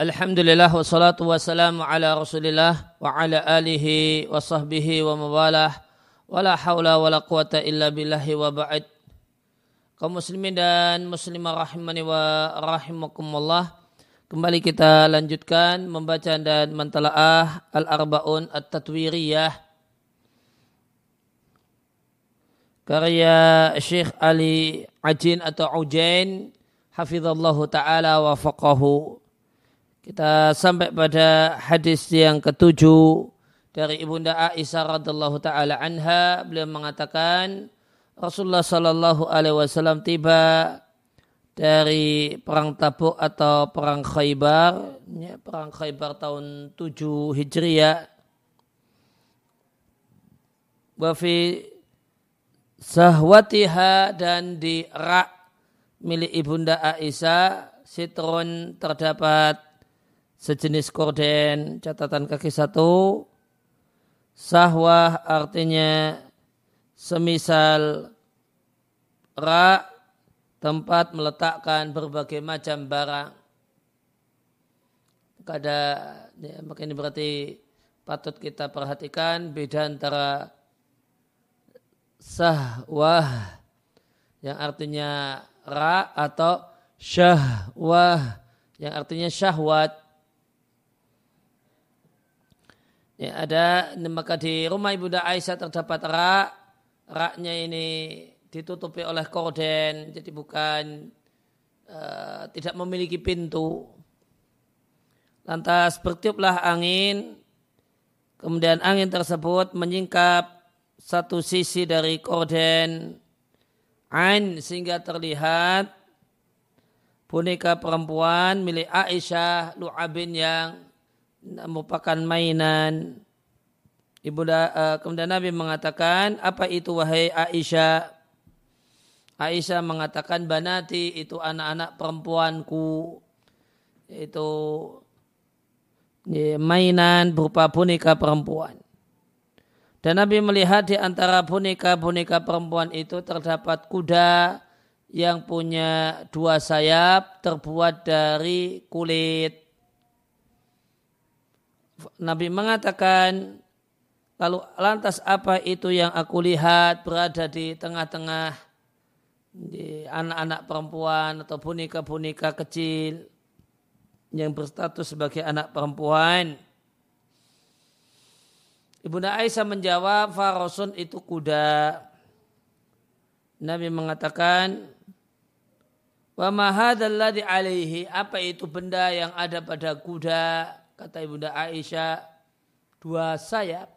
Alhamdulillah wassalatu wassalamu ala rasulillah wa ala alihi wa sahbihi wa mawalah. Wa la hawla wa la quwata illa billahi wa ba'id kaum muslimin dan muslimah rahimani wa rahimakumullah. Kembali kita lanjutkan membaca dan mentalaah al-arba'un at-tatwiriyah. Karya Syekh Ali Ajin atau Ujain hafizallahu taala wa faqahu kita sampai pada hadis yang ketujuh dari Ibunda Aisyah radhiallahu taala anha. Beliau mengatakan Rasulullah sallallahu alaihi wasallam tiba dari perang Tabuk atau perang Khaybar ya, perang Khaybar tahun 7 Hijriah. Wa fi sahwatiha dan di rak milik Ibunda Aisyah sitron terdapat sejenis korden catatan kaki satu. Sahwah artinya semisal ra tempat meletakkan berbagai macam barang. Kada ya, maka ini berarti patut kita perhatikan beda antara sahwah yang artinya ra atau syahwah yang artinya syahwat Ya, ada maka di rumah Ibunda Aisyah terdapat rak. Raknya ini ditutupi oleh korden, jadi bukan uh, tidak memiliki pintu. Lantas bertiuplah angin, kemudian angin tersebut menyingkap satu sisi dari korden Ain sehingga terlihat boneka perempuan milik Aisyah Lu'abin yang merupakan mainan. Ibu uh, kemudian Nabi mengatakan, apa itu wahai Aisyah? Aisyah mengatakan, banati itu anak-anak perempuanku. Itu ya, mainan berupa boneka perempuan. Dan Nabi melihat di antara boneka-boneka perempuan itu terdapat kuda yang punya dua sayap terbuat dari kulit. Nabi mengatakan, lalu lantas apa itu yang aku lihat berada di tengah-tengah di anak-anak perempuan atau boneka-boneka kecil yang berstatus sebagai anak perempuan. Ibunda Aisyah menjawab, Farosun itu kuda. Nabi mengatakan, Wa mahadalladhi alaihi, apa itu benda yang ada pada kuda? Kata Ibunda Aisyah, dua sayap.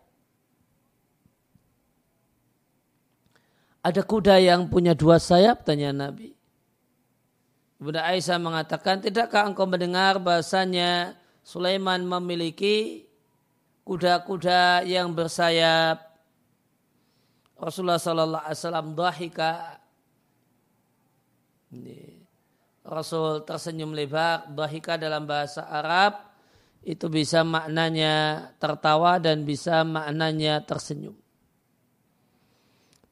Ada kuda yang punya dua sayap? Tanya Nabi. Ibunda Aisyah mengatakan, tidakkah engkau mendengar bahasanya Sulaiman memiliki kuda-kuda yang bersayap? Rasulullah Sallallahu Alaihi Wasallam dahika. Rasul tersenyum lebar. Dahika dalam bahasa Arab itu bisa maknanya tertawa dan bisa maknanya tersenyum.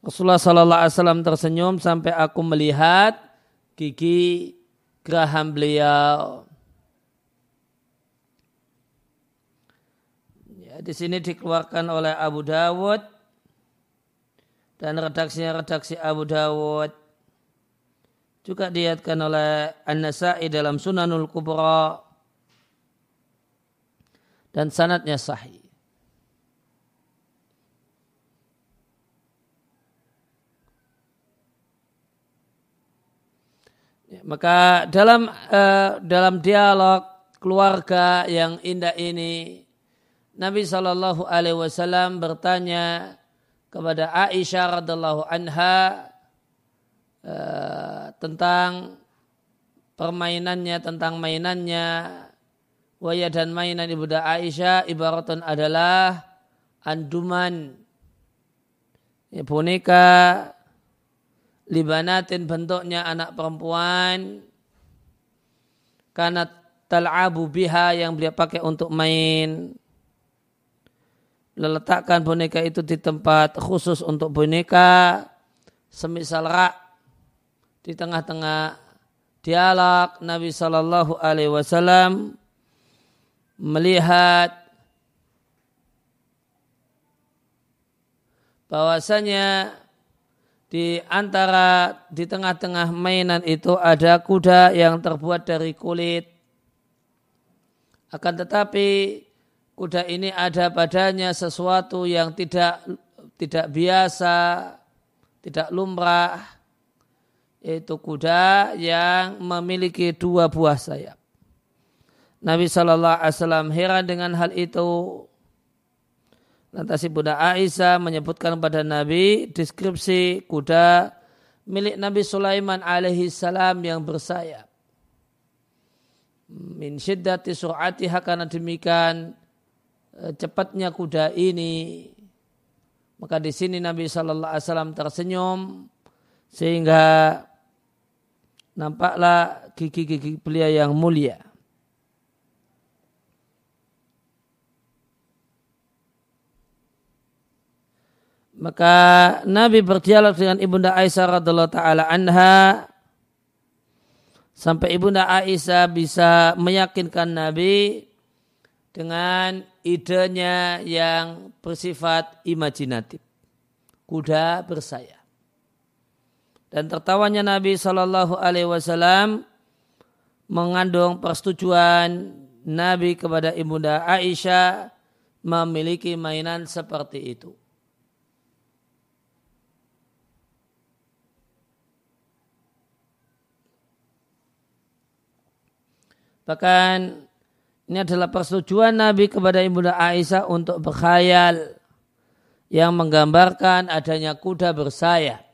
Rasulullah Sallallahu Alaihi Wasallam tersenyum sampai aku melihat gigi geraham beliau. Ya, di sini dikeluarkan oleh Abu Dawud dan redaksinya redaksi Abu Dawud. Juga diatkan oleh An-Nasai dalam Sunanul Kubra dan sanatnya sahih. Ya, maka dalam uh, dalam dialog keluarga yang indah ini Nabi Shallallahu Alaihi Wasallam bertanya kepada Aisyah radhiallahu anha uh, tentang permainannya tentang mainannya Waya dan mainan ibunda Aisyah ibaratun adalah anduman ya, boneka libanatin bentuknya anak perempuan. Karena tal'abu biha yang beliau pakai untuk main. Letakkan boneka itu di tempat khusus untuk boneka semisal rak di tengah-tengah dialog Nabi Shallallahu Alaihi Wasallam melihat bahwasanya di antara di tengah-tengah mainan itu ada kuda yang terbuat dari kulit. Akan tetapi kuda ini ada padanya sesuatu yang tidak tidak biasa, tidak lumrah, yaitu kuda yang memiliki dua buah sayap. Nabi Shallallahu Alaihi Wasallam heran dengan hal itu. Lantas Ibunda Aisyah menyebutkan pada Nabi deskripsi kuda milik Nabi Sulaiman alaihi salam yang bersayap. Min syiddati karena demikian eh, cepatnya kuda ini. Maka di sini Nabi Shallallahu Alaihi Wasallam tersenyum sehingga nampaklah gigi-gigi beliau yang mulia. Maka Nabi berdialog dengan Ibunda Aisyah radhiallahu taala anha sampai Ibunda Aisyah bisa meyakinkan Nabi dengan idenya yang bersifat imajinatif. Kuda bersayap. Dan tertawanya Nabi Shallallahu Alaihi Wasallam mengandung persetujuan Nabi kepada Ibunda Aisyah memiliki mainan seperti itu. Bahkan ini adalah persetujuan Nabi kepada Ibunda Aisyah untuk berkhayal yang menggambarkan adanya kuda bersayap.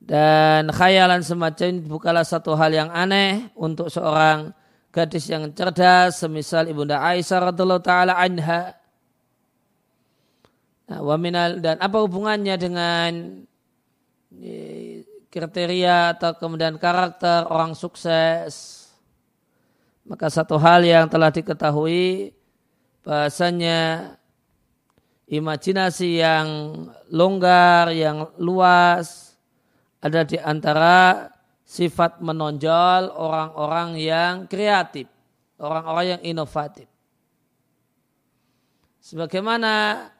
Dan khayalan semacam ini bukanlah satu hal yang aneh untuk seorang gadis yang cerdas semisal Ibunda Aisyah radhiallahu taala anha. Nah, waminal dan apa hubungannya dengan eh, kriteria atau kemudian karakter orang sukses maka satu hal yang telah diketahui bahasanya imajinasi yang longgar, yang luas ada di antara sifat menonjol orang-orang yang kreatif, orang-orang yang inovatif. Sebagaimana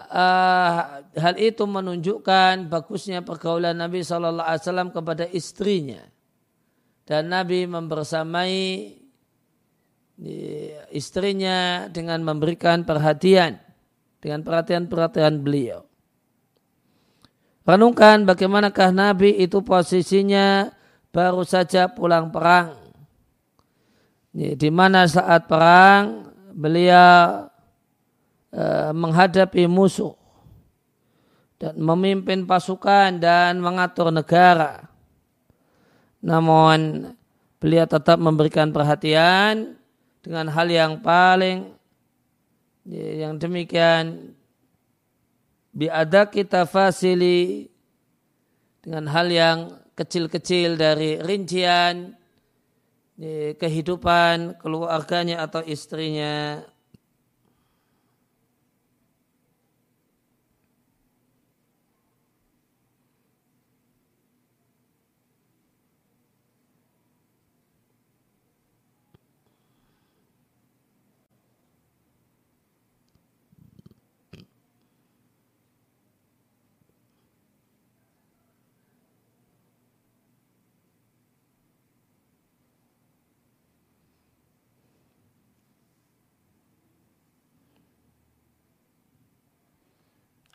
uh, hal itu menunjukkan bagusnya pergaulan Nabi Shallallahu Alaihi Wasallam kepada istrinya dan Nabi membersamai istrinya dengan memberikan perhatian dengan perhatian-perhatian beliau. Renungkan bagaimanakah Nabi itu posisinya baru saja pulang perang. Di mana saat perang beliau eh, menghadapi musuh dan memimpin pasukan dan mengatur negara. Namun beliau tetap memberikan perhatian dengan hal yang paling yang demikian biada kita fasili dengan hal yang kecil-kecil dari rincian kehidupan keluarganya atau istrinya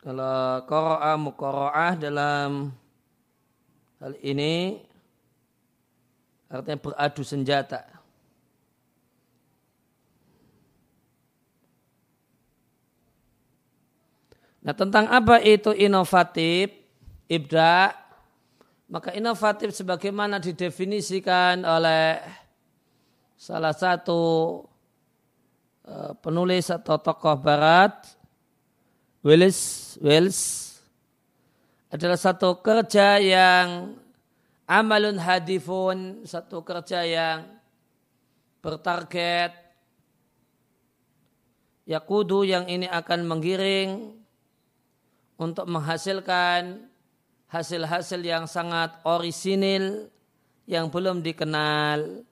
Kalau koro'ah mukoro'ah dalam hal ini artinya beradu senjata. Nah tentang apa itu inovatif, ibda, maka inovatif sebagaimana didefinisikan oleh salah satu eh, penulis atau tokoh barat Wales, Wales adalah satu kerja yang amalun hadifun, satu kerja yang bertarget. Yakudu yang ini akan menggiring untuk menghasilkan hasil-hasil yang sangat orisinil yang belum dikenal.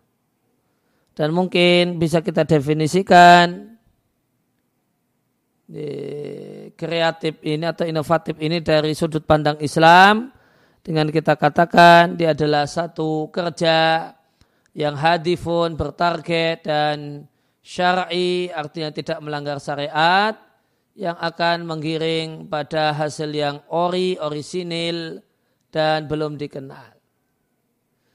Dan mungkin bisa kita definisikan di kreatif ini atau inovatif ini dari sudut pandang Islam dengan kita katakan dia adalah satu kerja yang hadifun bertarget dan syar'i artinya tidak melanggar syariat yang akan menggiring pada hasil yang ori, orisinil dan belum dikenal.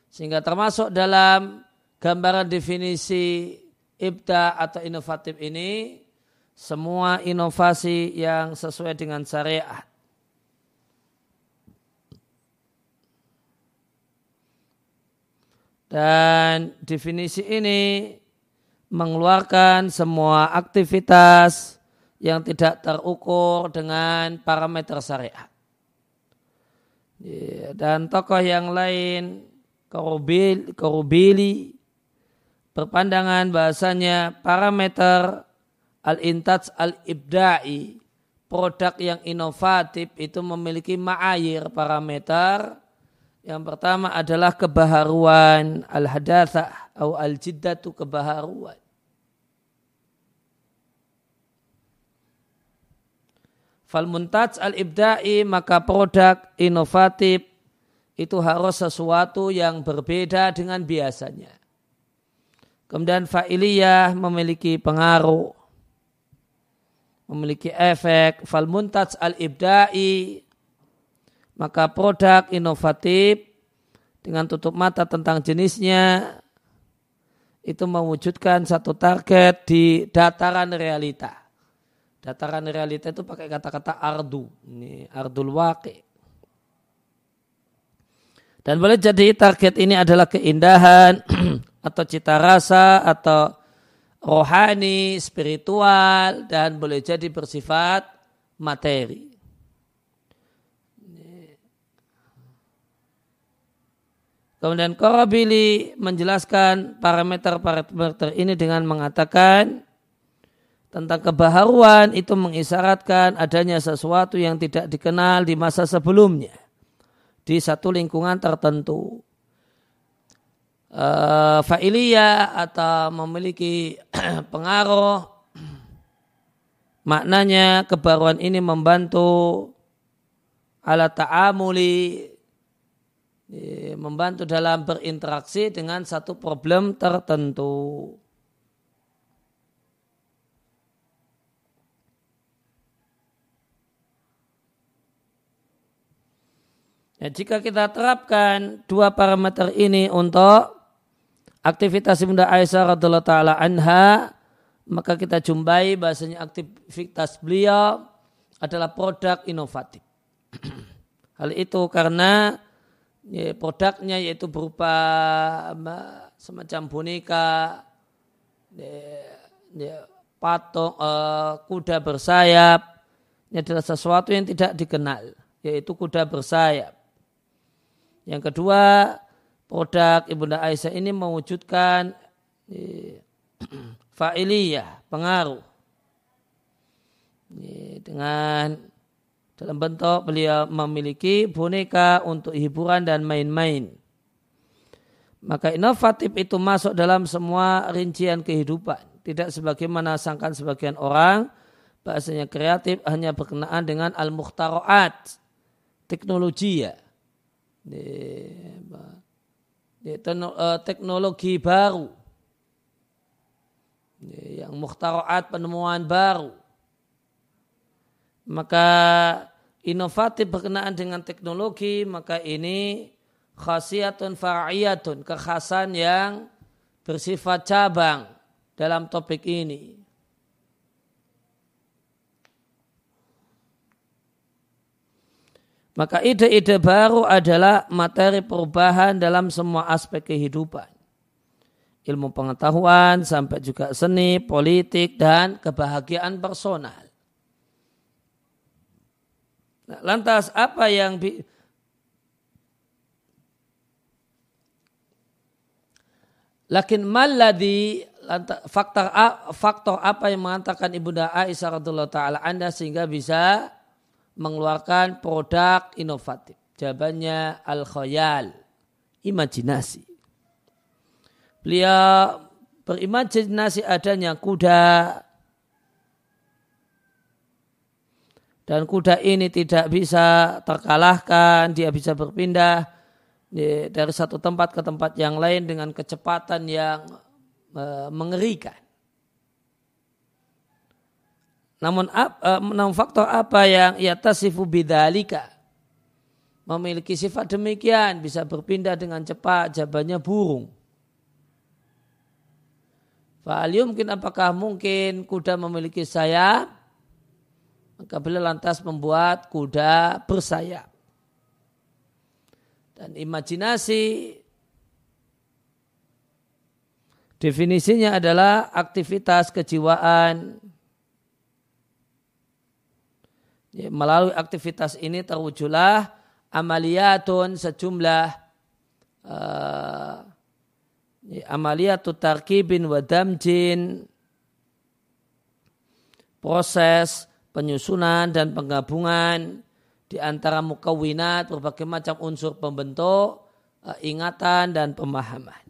Sehingga termasuk dalam gambaran definisi ibda atau inovatif ini semua inovasi yang sesuai dengan syariat. Dan definisi ini mengeluarkan semua aktivitas yang tidak terukur dengan parameter syariat. Ya, dan tokoh yang lain, Korubili, berpandangan bahasanya parameter al-intaj al-ibda'i produk yang inovatif itu memiliki ma'ayir parameter. Yang pertama adalah kebaharuan al-hadatsah atau al-jiddatu kebaharuan. Fal muntaj al-ibda'i maka produk inovatif itu harus sesuatu yang berbeda dengan biasanya. Kemudian fa'iliyah memiliki pengaruh memiliki efek fal muntaj al ibdai maka produk inovatif dengan tutup mata tentang jenisnya itu mewujudkan satu target di dataran realita. Dataran realita itu pakai kata-kata ardu. Ini ardul waqi. Dan boleh jadi target ini adalah keindahan atau cita rasa atau rohani, spiritual, dan boleh jadi bersifat materi. Kemudian Korabili menjelaskan parameter-parameter ini dengan mengatakan tentang kebaharuan itu mengisyaratkan adanya sesuatu yang tidak dikenal di masa sebelumnya di satu lingkungan tertentu uh, fa'iliyah atau memiliki pengaruh maknanya kebaruan ini membantu ala ta'amuli membantu dalam berinteraksi dengan satu problem tertentu. Ya, jika kita terapkan dua parameter ini untuk aktivitas Bunda Aisyah radhiallahu taala anha maka kita jumpai bahasanya aktivitas beliau adalah produk inovatif. Hal itu karena ya, produknya yaitu berupa semacam boneka, ya, ya, patung, uh, kuda bersayap. Ini adalah sesuatu yang tidak dikenal, yaitu kuda bersayap. Yang kedua, produk Ibunda Aisyah ini mewujudkan eh, fa'iliyah, pengaruh. Dengan dalam bentuk beliau memiliki boneka untuk hiburan dan main-main. Maka inovatif itu masuk dalam semua rincian kehidupan. Tidak sebagaimana sangkan sebagian orang, bahasanya kreatif hanya berkenaan dengan al-mukhtaroat, teknologi ya. Eh, teknologi baru. Yang muhtaraat penemuan baru. Maka inovatif berkenaan dengan teknologi maka ini khasiatun far'iyatun kekhasan yang bersifat cabang dalam topik ini Maka ide-ide baru adalah materi perubahan dalam semua aspek kehidupan. Ilmu pengetahuan sampai juga seni, politik, dan kebahagiaan personal. Nah, lantas apa yang bi Lakin maladi faktor faktor apa yang mengatakan ibunda Aisyah radhiallahu taala anda sehingga bisa mengeluarkan produk inovatif? Jawabannya al-khayal, imajinasi. Beliau berimajinasi adanya kuda dan kuda ini tidak bisa terkalahkan, dia bisa berpindah dari satu tempat ke tempat yang lain dengan kecepatan yang e, mengerikan. Namun, e, namun faktor apa yang ia tasifu bidalika memiliki sifat demikian bisa berpindah dengan cepat jabannya burung Fa'al mungkin apakah mungkin kuda memiliki sayap? Maka beliau lantas membuat kuda bersayap. Dan imajinasi definisinya adalah aktivitas kejiwaan. Ya, melalui aktivitas ini terwujudlah amaliyatun sejumlah uh, amaliyatu tarkibin wa damjin proses penyusunan dan penggabungan di antara mukawinat berbagai macam unsur pembentuk uh, ingatan dan pemahaman.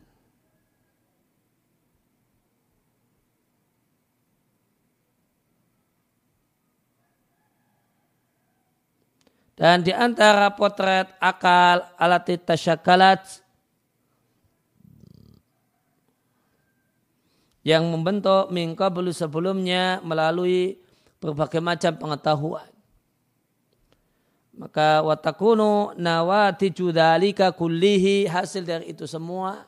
Dan di antara potret akal alat tasyakalat yang membentuk mingka belum sebelumnya melalui berbagai macam pengetahuan. Maka watakunu nawati judalika kullihi hasil dari itu semua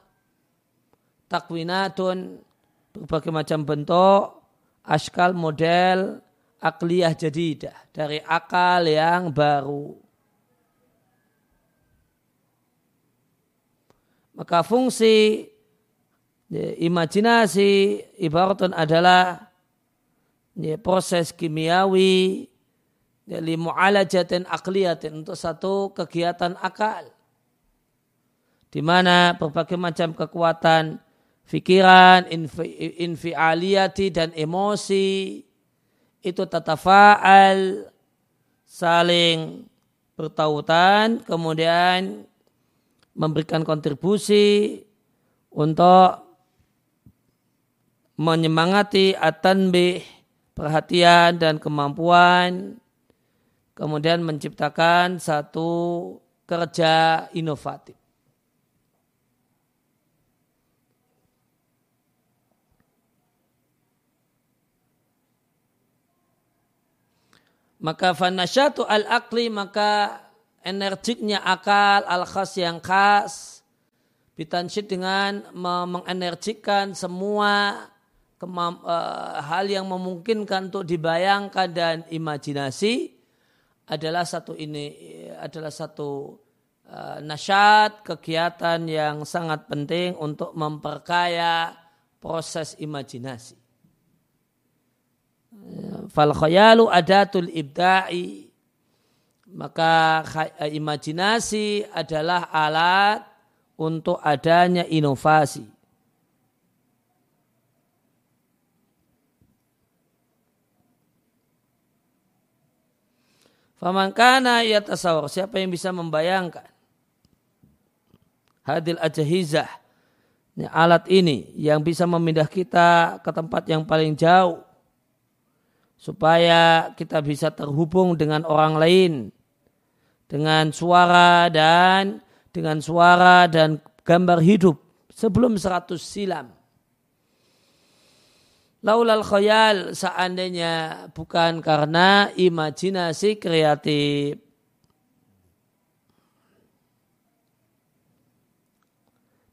takwinatun berbagai macam bentuk askal model akliyah jadidah dari akal yang baru. Maka fungsi Ya, imajinasi ibaratun adalah ya, proses kimiawi ya, li mu'alajatin akliyatin untuk satu kegiatan akal di mana berbagai macam kekuatan fikiran, infi, infialiyati dan emosi itu tatafa'al saling bertautan kemudian memberikan kontribusi untuk menyemangati atanbih perhatian dan kemampuan kemudian menciptakan satu kerja inovatif. Maka fanasyatu al-akli maka energiknya akal al-khas yang khas bitansyid dengan mengenergikan semua uh, hal yang memungkinkan untuk dibayangkan dan imajinasi adalah satu ini adalah satu uh, nasyat kegiatan yang sangat penting untuk memperkaya proses imajinasi. Fal khayalu adatul ibda'i maka imajinasi adalah alat untuk adanya inovasi. Faman kana yatasawwar, siapa yang bisa membayangkan hadil ajahizah ini alat ini yang bisa memindah kita ke tempat yang paling jauh supaya kita bisa terhubung dengan orang lain dengan suara dan dengan suara dan gambar hidup sebelum seratus silam Laulal khayal seandainya bukan karena imajinasi kreatif.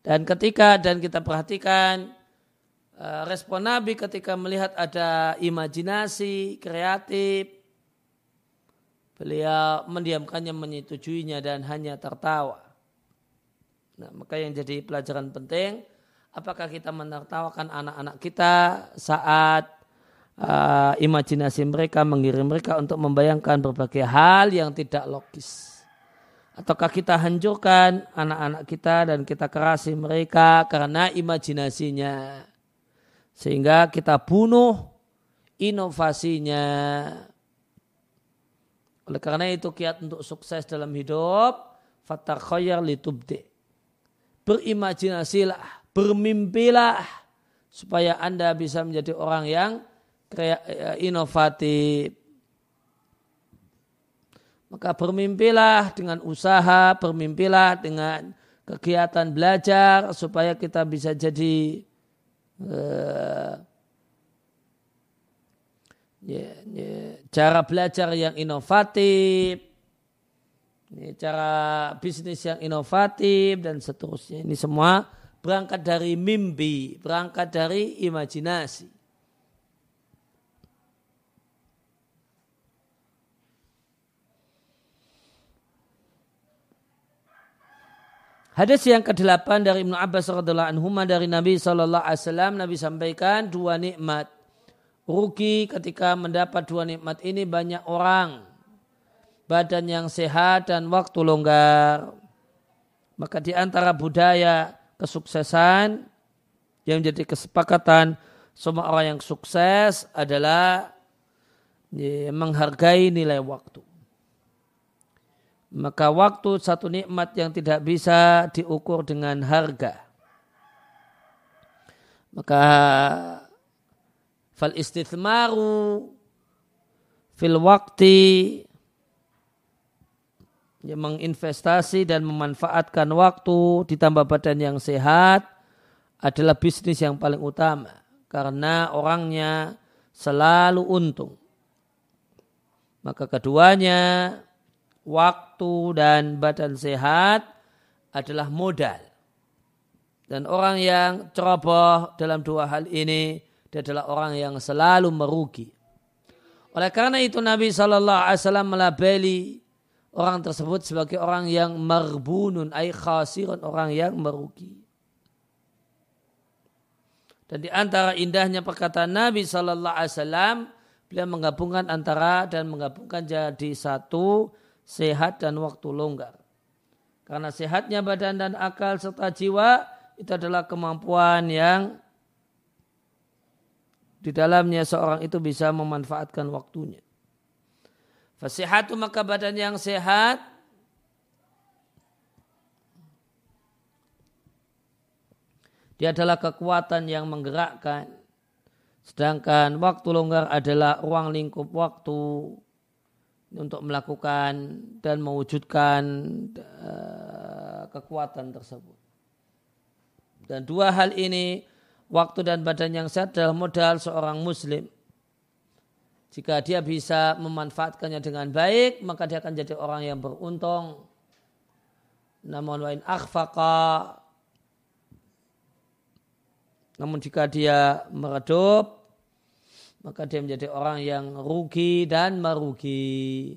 Dan ketika dan kita perhatikan respon Nabi ketika melihat ada imajinasi kreatif, beliau mendiamkannya, menyetujuinya dan hanya tertawa. Nah, maka yang jadi pelajaran penting, Apakah kita menertawakan anak-anak kita saat uh, imajinasi mereka mengirim mereka untuk membayangkan berbagai hal yang tidak logis? Ataukah kita hancurkan anak-anak kita dan kita kerasi mereka karena imajinasinya? Sehingga kita bunuh inovasinya. Oleh karena itu kiat untuk sukses dalam hidup, fatakhoyar litubdi. Berimajinasilah bermimpilah supaya Anda bisa menjadi orang yang inovatif. Maka bermimpilah dengan usaha, bermimpilah dengan kegiatan belajar supaya kita bisa jadi uh, ya, ya, cara belajar yang inovatif, ya, cara bisnis yang inovatif dan seterusnya. Ini semua berangkat dari mimpi, berangkat dari imajinasi. Hadis yang ke-8 dari Ibnu Abbas radhiallahu anhu dari Nabi sallallahu alaihi wasallam Nabi sampaikan dua nikmat. Rugi ketika mendapat dua nikmat ini banyak orang. Badan yang sehat dan waktu longgar. Maka di antara budaya kesuksesan yang menjadi kesepakatan semua orang yang sukses adalah ya, menghargai nilai waktu maka waktu satu nikmat yang tidak bisa diukur dengan harga. Maka fal istithmaru fil waktu yang menginvestasi dan memanfaatkan waktu ditambah badan yang sehat adalah bisnis yang paling utama karena orangnya selalu untung. Maka keduanya waktu dan badan sehat adalah modal. Dan orang yang ceroboh dalam dua hal ini dia adalah orang yang selalu merugi. Oleh karena itu Nabi Shallallahu Alaihi Wasallam melabeli orang tersebut sebagai orang yang marbunun, ay khasirun, orang yang merugi. Dan di antara indahnya perkataan Nabi Shallallahu Alaihi Wasallam, beliau menggabungkan antara dan menggabungkan jadi satu sehat dan waktu longgar. Karena sehatnya badan dan akal serta jiwa itu adalah kemampuan yang di dalamnya seorang itu bisa memanfaatkan waktunya. Fasihatu maka badan yang sehat dia adalah kekuatan yang menggerakkan. Sedangkan waktu longgar adalah ruang lingkup waktu untuk melakukan dan mewujudkan uh, kekuatan tersebut. Dan dua hal ini, waktu dan badan yang sehat adalah modal seorang muslim. Jika dia bisa memanfaatkannya dengan baik, maka dia akan jadi orang yang beruntung. Namun wain akhfaqa, namun jika dia meredup, maka dia menjadi orang yang rugi dan merugi.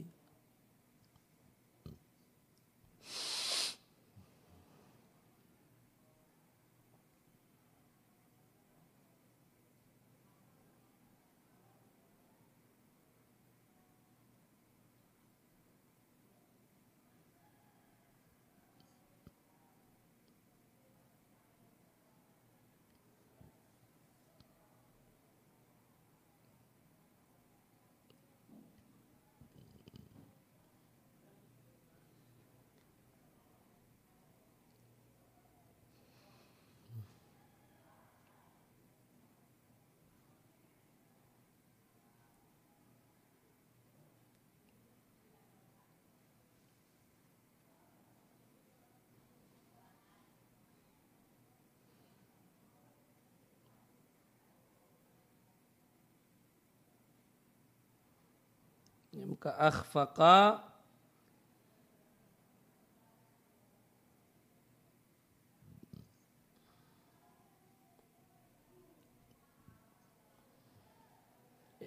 Maka akhfaqa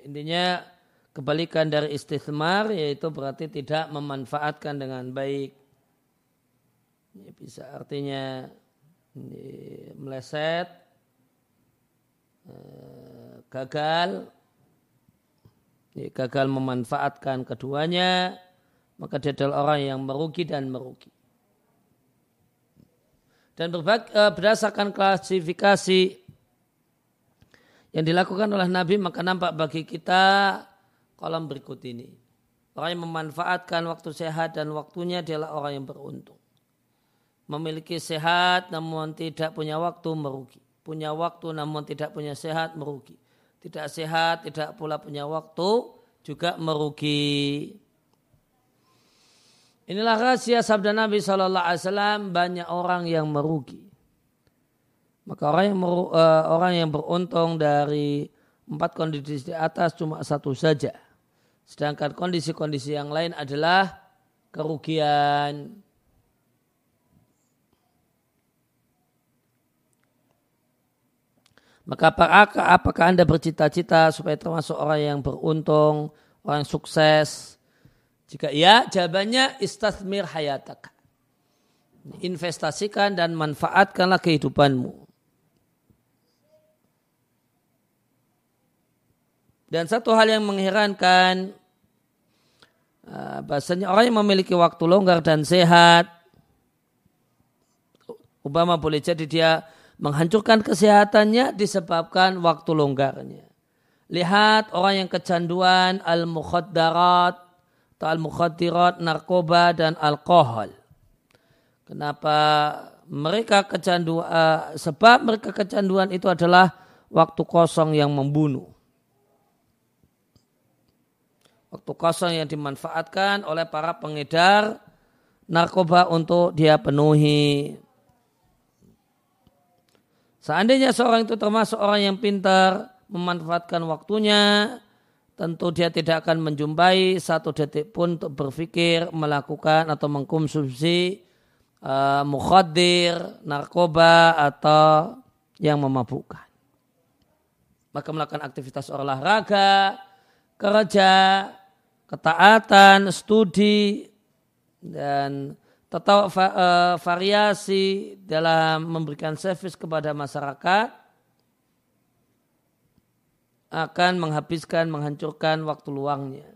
Intinya kebalikan dari istithmar yaitu berarti tidak memanfaatkan dengan baik. Ini bisa artinya ini meleset, eh, gagal, gagal memanfaatkan keduanya, maka dia adalah orang yang merugi dan merugi. Dan eh, berdasarkan klasifikasi yang dilakukan oleh Nabi, maka nampak bagi kita kolam berikut ini. Orang yang memanfaatkan waktu sehat dan waktunya adalah orang yang beruntung. Memiliki sehat namun tidak punya waktu merugi. punya waktu namun tidak punya sehat merugi. Tidak sehat, tidak pula punya waktu juga merugi. Inilah rahasia sabda Nabi Wasallam banyak orang yang merugi. Maka orang yang meru, uh, orang yang beruntung dari empat kondisi di atas cuma satu saja. Sedangkan kondisi-kondisi yang lain adalah kerugian. Maka apakah, apakah Anda bercita-cita supaya termasuk orang yang beruntung, orang yang sukses? Jika ya, jawabannya istathmir hayatak. Investasikan dan manfaatkanlah kehidupanmu. Dan satu hal yang mengherankan, uh, bahasanya orang yang memiliki waktu longgar dan sehat, Obama boleh jadi dia menghancurkan kesehatannya disebabkan waktu longgarnya. Lihat orang yang kecanduan al-mukhaddarat atau al-mukhaddirat, narkoba dan alkohol. Kenapa mereka kecanduan, uh, sebab mereka kecanduan itu adalah waktu kosong yang membunuh waktu kosong yang dimanfaatkan oleh para pengedar narkoba untuk dia penuhi. Seandainya seorang itu termasuk orang yang pintar memanfaatkan waktunya, tentu dia tidak akan menjumpai satu detik pun untuk berpikir melakukan atau mengkonsumsi uh, mukhadir, narkoba atau yang memabukkan. Maka melakukan aktivitas olahraga, kerja, ketaatan, studi, dan tetap eh, variasi dalam memberikan servis kepada masyarakat akan menghabiskan, menghancurkan waktu luangnya.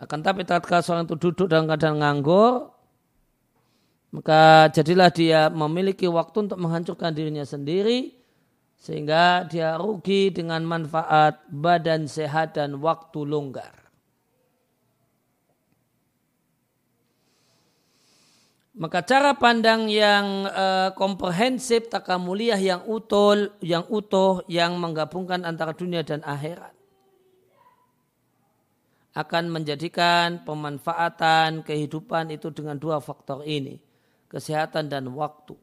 Akan tapi tatkala seorang itu duduk dalam keadaan nganggur, maka jadilah dia memiliki waktu untuk menghancurkan dirinya sendiri, sehingga dia rugi dengan manfaat badan sehat dan waktu longgar. Maka cara pandang yang uh, komprehensif, takamuliah yang utuh, yang utuh, yang menggabungkan antara dunia dan akhirat akan menjadikan pemanfaatan kehidupan itu dengan dua faktor ini, kesehatan dan waktu.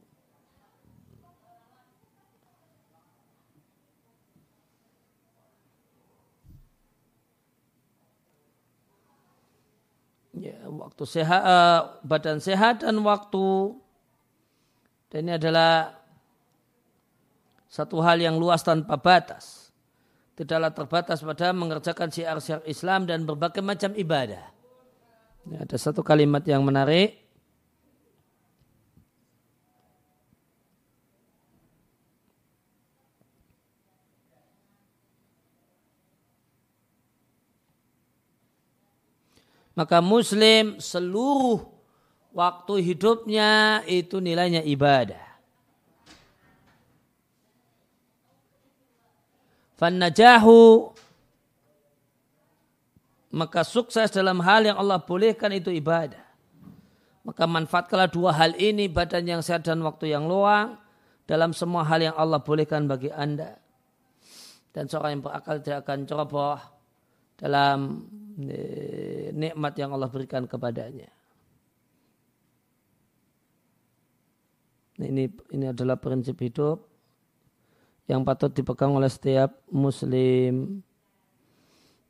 ya, waktu sehat, uh, badan sehat dan waktu. Dan ini adalah satu hal yang luas tanpa batas. Tidaklah terbatas pada mengerjakan syiar-syiar Islam dan berbagai macam ibadah. Ya, ada satu kalimat yang menarik. Maka muslim seluruh waktu hidupnya itu nilainya ibadah. Fannajahu maka sukses dalam hal yang Allah bolehkan itu ibadah. Maka manfaatkanlah dua hal ini badan yang sehat dan waktu yang luang dalam semua hal yang Allah bolehkan bagi anda. Dan seorang yang berakal tidak akan ceroboh dalam nikmat yang Allah berikan kepadanya. Ini ini adalah prinsip hidup yang patut dipegang oleh setiap muslim.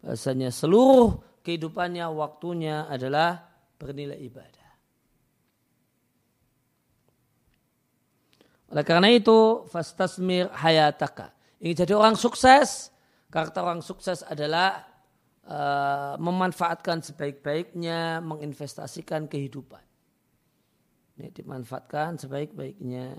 Bahasanya seluruh kehidupannya, waktunya adalah bernilai ibadah. Oleh karena itu, fastasmir hayataka. Ingin jadi orang sukses, karakter orang sukses adalah uh, memanfaatkan sebaik-baiknya, menginvestasikan kehidupan. Ini dimanfaatkan sebaik-baiknya.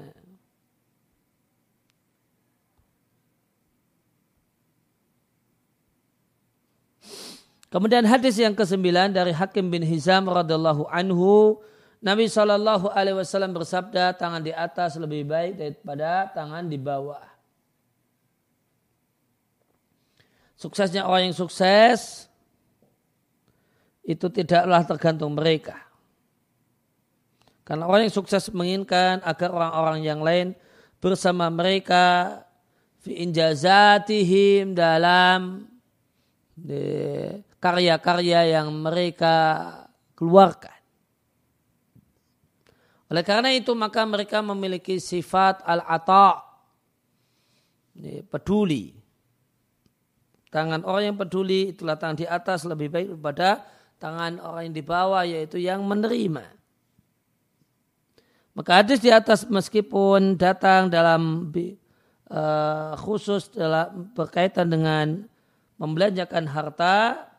Kemudian hadis yang kesembilan dari Hakim bin Hizam radhiallahu anhu, Nabi Shallallahu Alaihi Wasallam bersabda, tangan di atas lebih baik daripada tangan di bawah. Suksesnya orang yang sukses itu tidaklah tergantung mereka. Karena orang yang sukses menginginkan agar orang-orang yang lain bersama mereka fi injazatihim dalam karya-karya yang mereka keluarkan. Oleh karena itu maka mereka memiliki sifat al-ata' peduli. Tangan orang yang peduli itulah tangan di atas lebih baik daripada tangan orang yang di bawah yaitu yang menerima. Maka hadis di atas meskipun datang dalam uh, khusus dalam berkaitan dengan membelanjakan harta,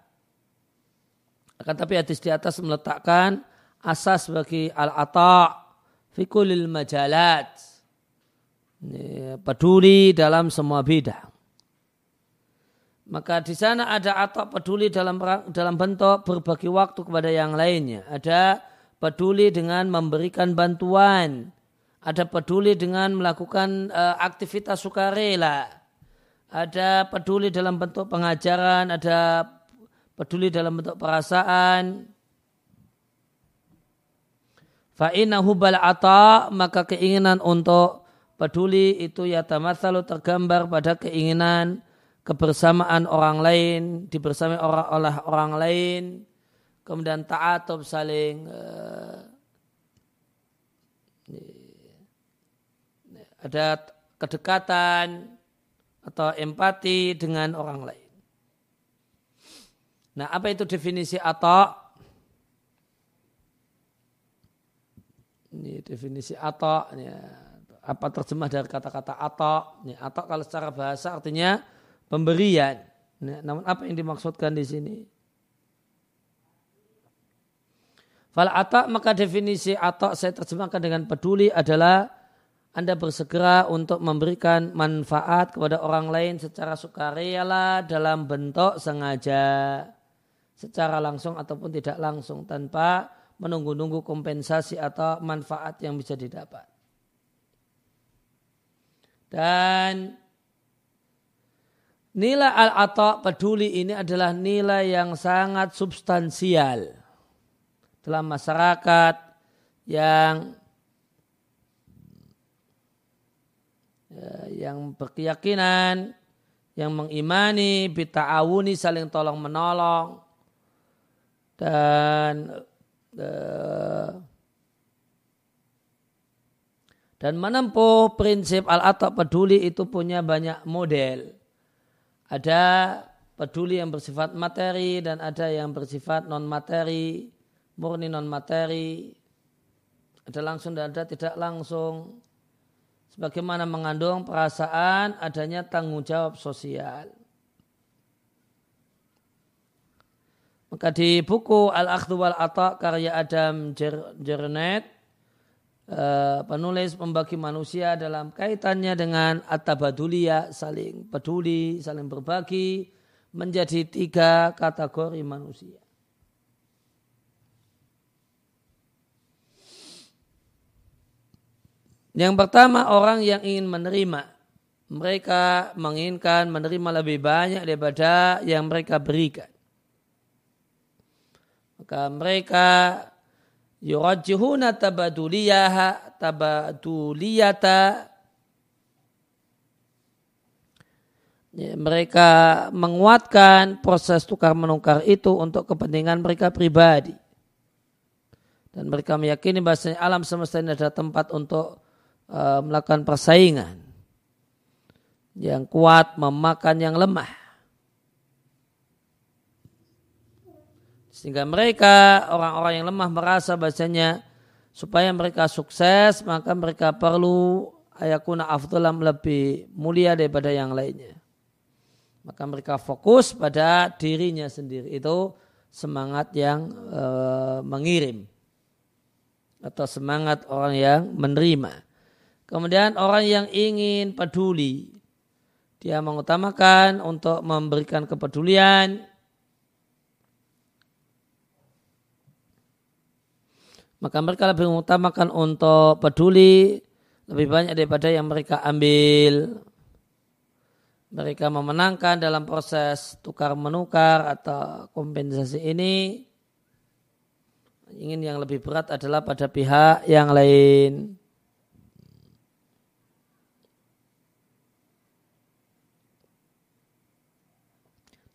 akan tapi hadis di atas meletakkan asas bagi al-ata' fikulil majalat. Peduli dalam semua bidang. Maka di sana ada atak peduli dalam dalam bentuk berbagi waktu kepada yang lainnya. Ada peduli dengan memberikan bantuan, ada peduli dengan melakukan uh, aktivitas sukarela, ada peduli dalam bentuk pengajaran, ada peduli dalam bentuk perasaan. Fa'innahu bal ata maka keinginan untuk peduli itu ya tamatsalu tergambar pada keinginan kebersamaan orang lain, dibersamai orang oleh orang lain, kemudian ta'atub saling uh, ada kedekatan atau empati dengan orang lain. Nah, apa itu definisi atau? Ini definisi atau, ya, apa terjemah dari kata-kata atau? Ini atau kalau secara bahasa artinya pemberian. Nah, namun apa yang dimaksudkan di sini? Fal atak maka definisi atak saya terjemahkan dengan peduli adalah anda bersegera untuk memberikan manfaat kepada orang lain secara sukarela dalam bentuk sengaja, secara langsung ataupun tidak langsung tanpa menunggu-nunggu kompensasi atau manfaat yang bisa didapat. Dan nilai al-ata peduli ini adalah nilai yang sangat substansial dalam masyarakat yang ya, yang berkeyakinan yang mengimani bita'awuni saling tolong menolong dan uh, dan menempuh prinsip al-atak peduli itu punya banyak model. Ada peduli yang bersifat materi dan ada yang bersifat non materi murni non materi, ada langsung dan ada tidak langsung. Sebagaimana mengandung perasaan adanya tanggung jawab sosial. Maka di buku Al-Akhdu wal Atta karya Adam Jernet, eh, penulis membagi manusia dalam kaitannya dengan at-tabaduliyah, saling peduli, saling berbagi, menjadi tiga kategori manusia. Yang pertama orang yang ingin menerima. Mereka menginginkan menerima lebih banyak daripada yang mereka berikan. Maka mereka yurajihuna tabaduliyah tabaduliyata. Ya, mereka menguatkan proses tukar menukar itu untuk kepentingan mereka pribadi. Dan mereka meyakini bahasanya alam semesta ini adalah tempat untuk uh, melakukan persaingan. Yang kuat memakan yang lemah sehingga mereka orang-orang yang lemah merasa bahasanya supaya mereka sukses maka mereka perlu ayakuna afdulam lebih mulia daripada yang lainnya. Maka mereka fokus pada dirinya sendiri. Itu semangat yang e, mengirim. Atau semangat orang yang menerima. Kemudian orang yang ingin peduli, dia mengutamakan untuk memberikan kepedulian. Maka mereka lebih mengutamakan untuk peduli lebih banyak daripada yang mereka ambil. Mereka memenangkan dalam proses tukar menukar atau kompensasi ini. Ingin yang lebih berat adalah pada pihak yang lain.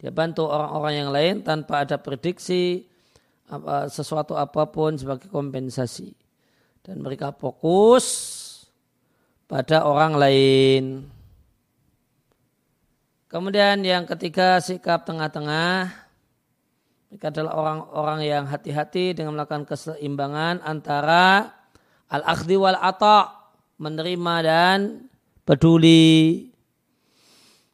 Dia bantu orang-orang yang lain tanpa ada prediksi apa, sesuatu apa pun sebagai kompensasi. Dan mereka fokus pada orang lain. Kemudian yang ketiga sikap tengah-tengah. Mereka adalah orang-orang yang hati-hati dengan melakukan keseimbangan antara al-akhdi wal-ata' menerima dan peduli.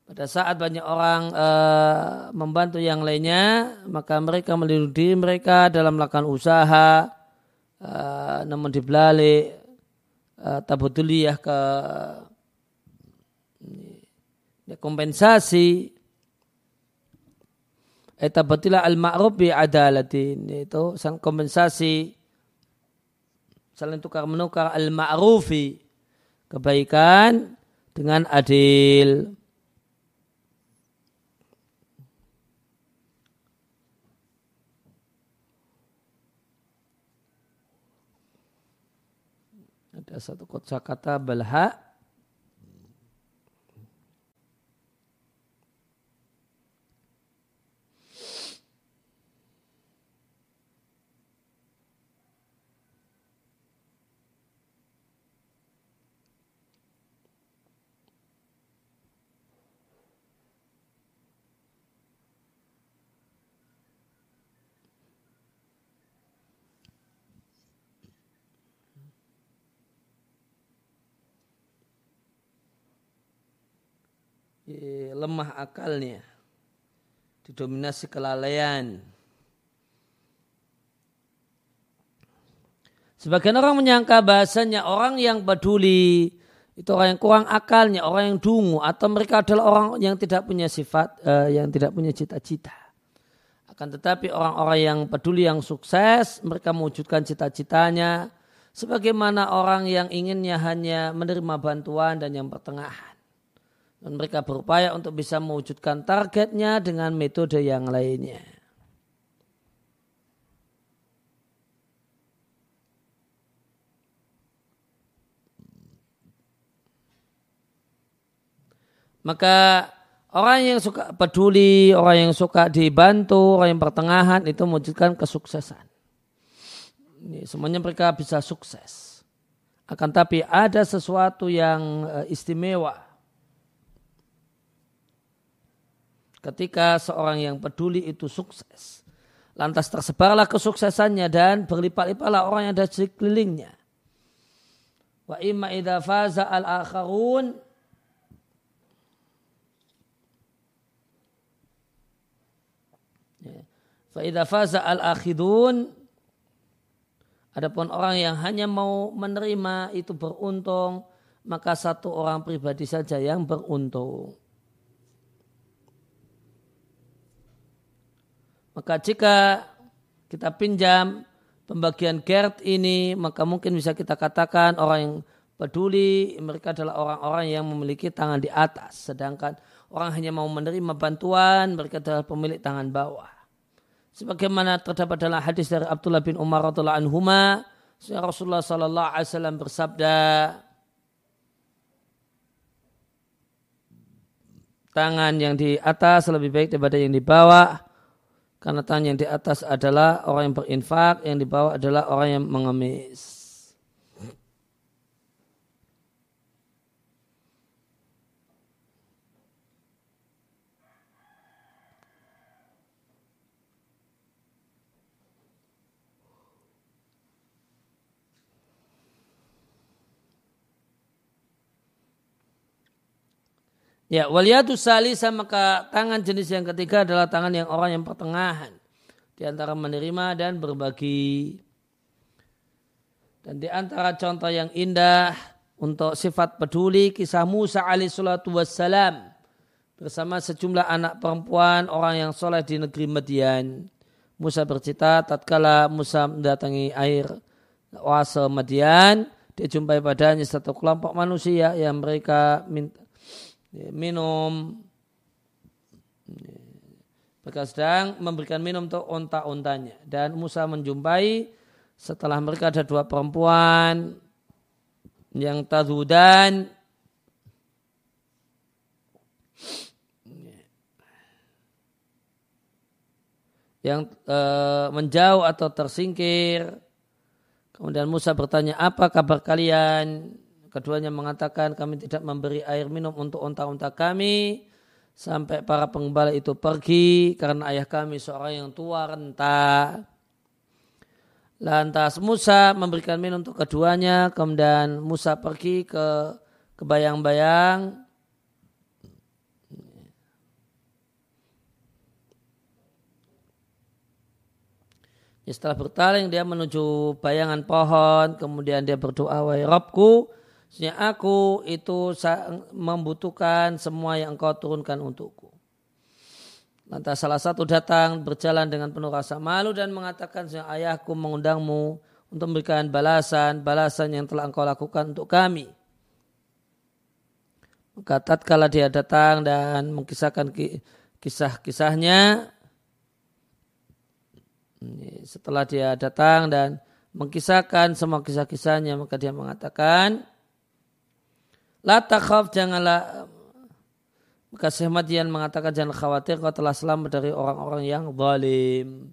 Pada saat banyak orang uh, membantu yang lainnya, maka mereka melindungi mereka dalam melakukan usaha, uh, namun dibalik uh, tabutuliyah ke ya, kompensasi etabatilah al-ma'ruf bi adalatin itu sang kompensasi saling tukar menukar al-ma'rufi kebaikan dengan adil. Ada satu kata belha lemah akalnya, didominasi kelalaian. Sebagian orang menyangka bahasanya orang yang peduli itu orang yang kurang akalnya, orang yang dungu atau mereka adalah orang yang tidak punya sifat, uh, yang tidak punya cita-cita. Akan tetapi orang-orang yang peduli, yang sukses, mereka mewujudkan cita-citanya sebagaimana orang yang inginnya hanya menerima bantuan dan yang pertengahan. Dan mereka berupaya untuk bisa mewujudkan targetnya dengan metode yang lainnya. Maka orang yang suka peduli, orang yang suka dibantu, orang yang pertengahan itu mewujudkan kesuksesan. Semuanya mereka bisa sukses. Akan tapi ada sesuatu yang eh, istimewa ketika seorang yang peduli itu sukses. Lantas tersebarlah kesuksesannya dan berlipat-lipatlah orang yang ada di sekelilingnya. Wa imma idha faza al-akharun ya. Fa idha faza al-akhidun Adapun orang yang hanya mau menerima itu beruntung, maka satu orang pribadi saja yang beruntung. Maka jika kita pinjam pembagian GERD ini, maka mungkin bisa kita katakan orang yang peduli, mereka adalah orang-orang yang memiliki tangan di atas. Sedangkan orang hanya mau menerima bantuan, mereka adalah pemilik tangan bawah. Sebagaimana terdapat dalam hadis dari Abdullah bin Umar radhiallahu anhuma, Rasulullah sallallahu alaihi wasallam bersabda, tangan yang di atas lebih baik daripada yang di bawah karena tangan yang di atas adalah orang yang berinfak, yang di bawah adalah orang yang mengemis. Ya, waliyatu salisa maka tangan jenis yang ketiga adalah tangan yang orang yang pertengahan di antara menerima dan berbagi. Dan di antara contoh yang indah untuk sifat peduli kisah Musa alaihissalatu wassalam bersama sejumlah anak perempuan orang yang soleh di negeri Madian. Musa bercita tatkala Musa mendatangi air oase Madian, dia jumpai padanya satu kelompok manusia yang mereka minta, minum mereka sedang memberikan minum untuk onta-ontanya dan Musa menjumpai setelah mereka ada dua perempuan yang tazudan yang e, menjauh atau tersingkir. Kemudian Musa bertanya, apa kabar kalian? Keduanya mengatakan, kami tidak memberi air minum untuk unta-unta kami sampai para pengembala itu pergi karena ayah kami seorang yang tua renta. Lantas Musa memberikan minum untuk keduanya, kemudian Musa pergi ke kebayang-bayang Ya, setelah bertaling dia menuju bayangan pohon, kemudian dia berdoa, wahai Robku, sehingga aku itu membutuhkan semua yang engkau turunkan untukku. Lantas salah satu datang berjalan dengan penuh rasa malu dan mengatakan, ayahku mengundangmu untuk memberikan balasan, balasan yang telah engkau lakukan untuk kami. Maka tatkala dia datang dan mengkisahkan kisah-kisahnya, setelah dia datang dan mengkisahkan semua kisah-kisahnya maka dia mengatakan La takhaf janganlah maka Syekh Madian mengatakan jangan khawatir kau telah selamat dari orang-orang yang zalim.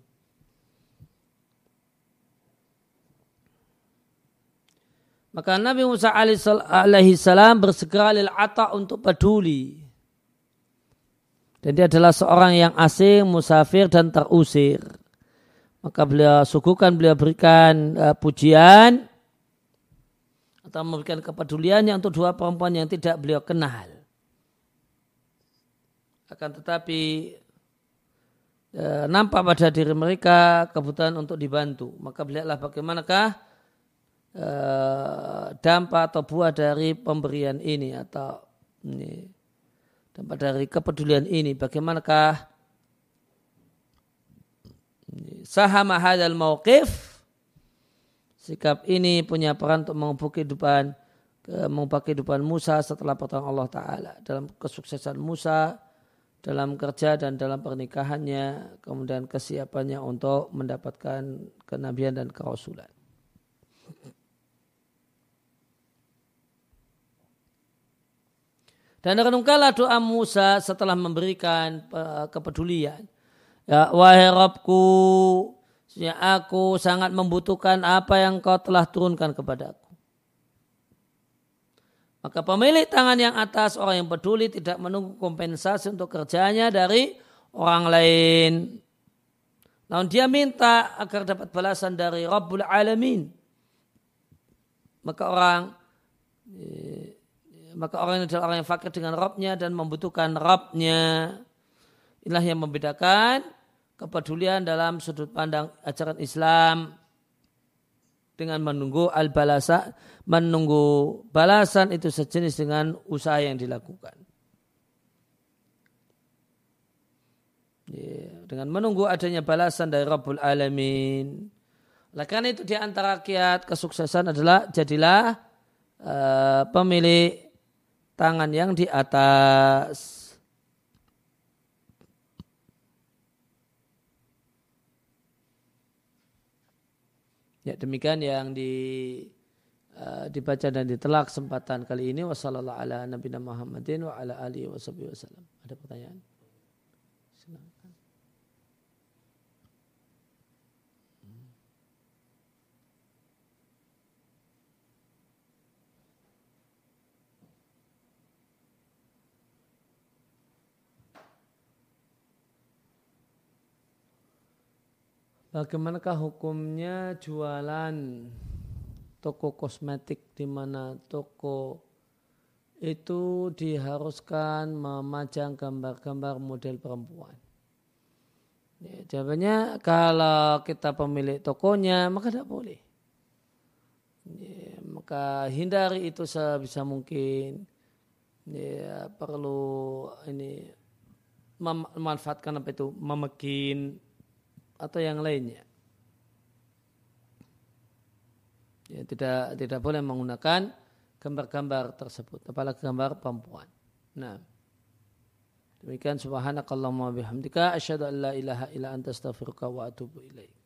Maka Nabi Musa alaihi salam bersegera lil ata untuk peduli. Dan dia adalah seorang yang asing, musafir dan terusir maka beliau suguhkan beliau berikan uh, pujian atau memberikan kepeduliannya untuk dua perempuan yang tidak beliau kenal. Akan tetapi uh, nampak pada diri mereka kebutuhan untuk dibantu. Maka beliaulah bagaimanakah uh, dampak atau buah dari pemberian ini atau ini dampak dari kepedulian ini. Bagaimanakah sahama hadal mauqif sikap ini punya peran untuk mengubah kehidupan mengubah kehidupan Musa setelah pertolongan Allah Ta'ala. Dalam kesuksesan Musa dalam kerja dan dalam pernikahannya kemudian kesiapannya untuk mendapatkan kenabian dan kerasulan. Dan renungkanlah doa Musa setelah memberikan eh, kepedulian. Ya, wahai Rabbku, ya aku sangat membutuhkan apa yang kau telah turunkan kepadaku. Maka pemilik tangan yang atas, orang yang peduli tidak menunggu kompensasi untuk kerjanya dari orang lain. Namun dia minta agar dapat balasan dari Rabbul Alamin. Maka orang eh, maka orang ini adalah orang yang fakir dengan Rabbnya dan membutuhkan Rabbnya. Inilah yang membedakan kepedulian dalam sudut pandang ajaran Islam dengan menunggu al-balasa, menunggu balasan itu sejenis dengan usaha yang dilakukan. Ya, dengan menunggu adanya balasan dari Rabbul Alamin. Oleh karena itu di antara kiat kesuksesan adalah jadilah uh, pemilik tangan yang di atas. Ya demikian yang di uh, dibaca dan ditelak kesempatan kali ini wasallallahu ala nabiyina Muhammadin wa ala alihi wasallam. Ada pertanyaan? Bagaimanakah hukumnya jualan toko kosmetik di mana toko itu diharuskan memajang gambar-gambar model perempuan? Ya, jawabannya kalau kita pemilik tokonya maka tidak boleh. Ya, maka hindari itu sebisa mungkin. Ya, perlu ini memanfaatkan apa itu memekin atau yang lainnya. Ya, tidak tidak boleh menggunakan gambar-gambar tersebut, apalagi gambar perempuan. Nah, demikian subhanakallahumma bihamdika asyhadu an la ilaha illa anta astaghfiruka wa atubu ilaik.